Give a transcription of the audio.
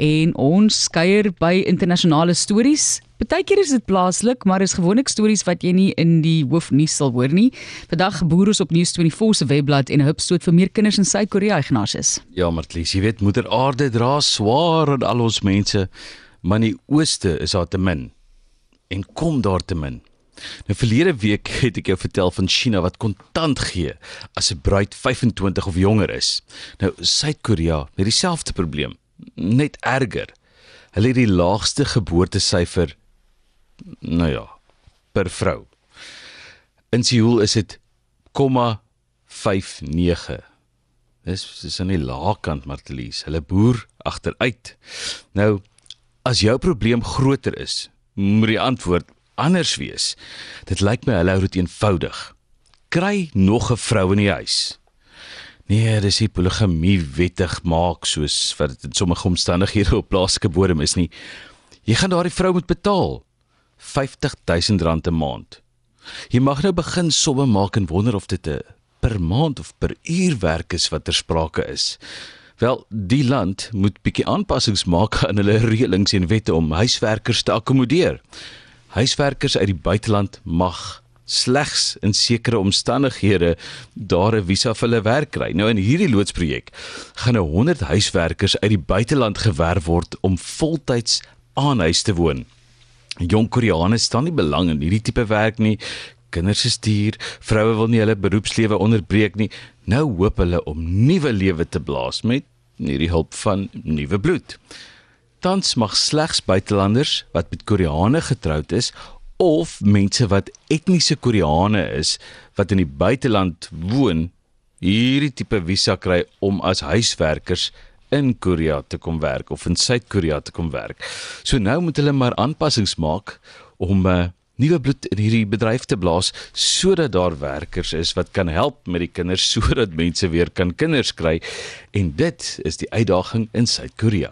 en ons kuier by internasionale stories. Partykeer is dit plaaslik, maar is gewoonlik stories wat jy nie in die hoofnuus sal hoor nie. Vandag boer ons op News24 se webblad en 'n hupstoot vir meer kinders in Suid-Korea Ignatius. Ja, Martlies, jy weet moeder aarde dra swaar aan al ons mense, maar die ooste is daar te min. En kom daar te min. Nou verlede week het ek jou vertel van China wat kontant gee as 'n bruid 25 of jonger is. Nou Suid-Korea het dieselfde probleem, net erger. Hulle het die laagste geboortesyfer nou ja, per vrou. In Seoul is dit 0,59. Dis dis aan die lae kant Martelies. Hulle boer agteruit. Nou as jou probleem groter is, moet die antwoord anders wees. Dit lyk my hulle hou dit eenvoudig. Kry nog 'n vrou in die huis. Nee, dis nie poligamie wettig maak soos wat dit in sommige omstandighede op plaaslike bodem is nie. Jy gaan daardie vrou moet betaal. R50000 'n maand. Jy mag nou begin somme maak en wonder of dit 'n per maand of per uur werk is wat ter sprake is. Wel, die land moet bietjie aanpassings maak aan hulle reëlings en wette om huiswerkers te akkommodeer. Huiswerkers uit die buiteland mag slegs in sekere omstandighede daar 'n visa vir hulle werk kry. Nou in hierdie loodsprojek gaan 'n 100 huiswerkers uit die buiteland gewerf word om voltyds aan huis te woon. Jong Koreane staan nie belang in hierdie tipe werk nie. Kinders is duur, vroue wil nie hulle beroepslewe onderbreek nie. Nou hoop hulle om nuwe lewe te blaas met hierdie hulp van nuwe bloed. Tans mag slegs buitelanders wat met Koreane getroud is of mense wat etniese Koreane is wat in die buiteland woon hierdie tipe visa kry om as huiswerkers in Korea te kom werk of in Suid-Korea te kom werk. So nou moet hulle maar aanpassings maak om uh, nuwe bloed in hierdie bedryf te blaas sodat daar werkers is wat kan help met die kinders sodat mense weer kan kinders kry en dit is die uitdaging in Suid-Korea.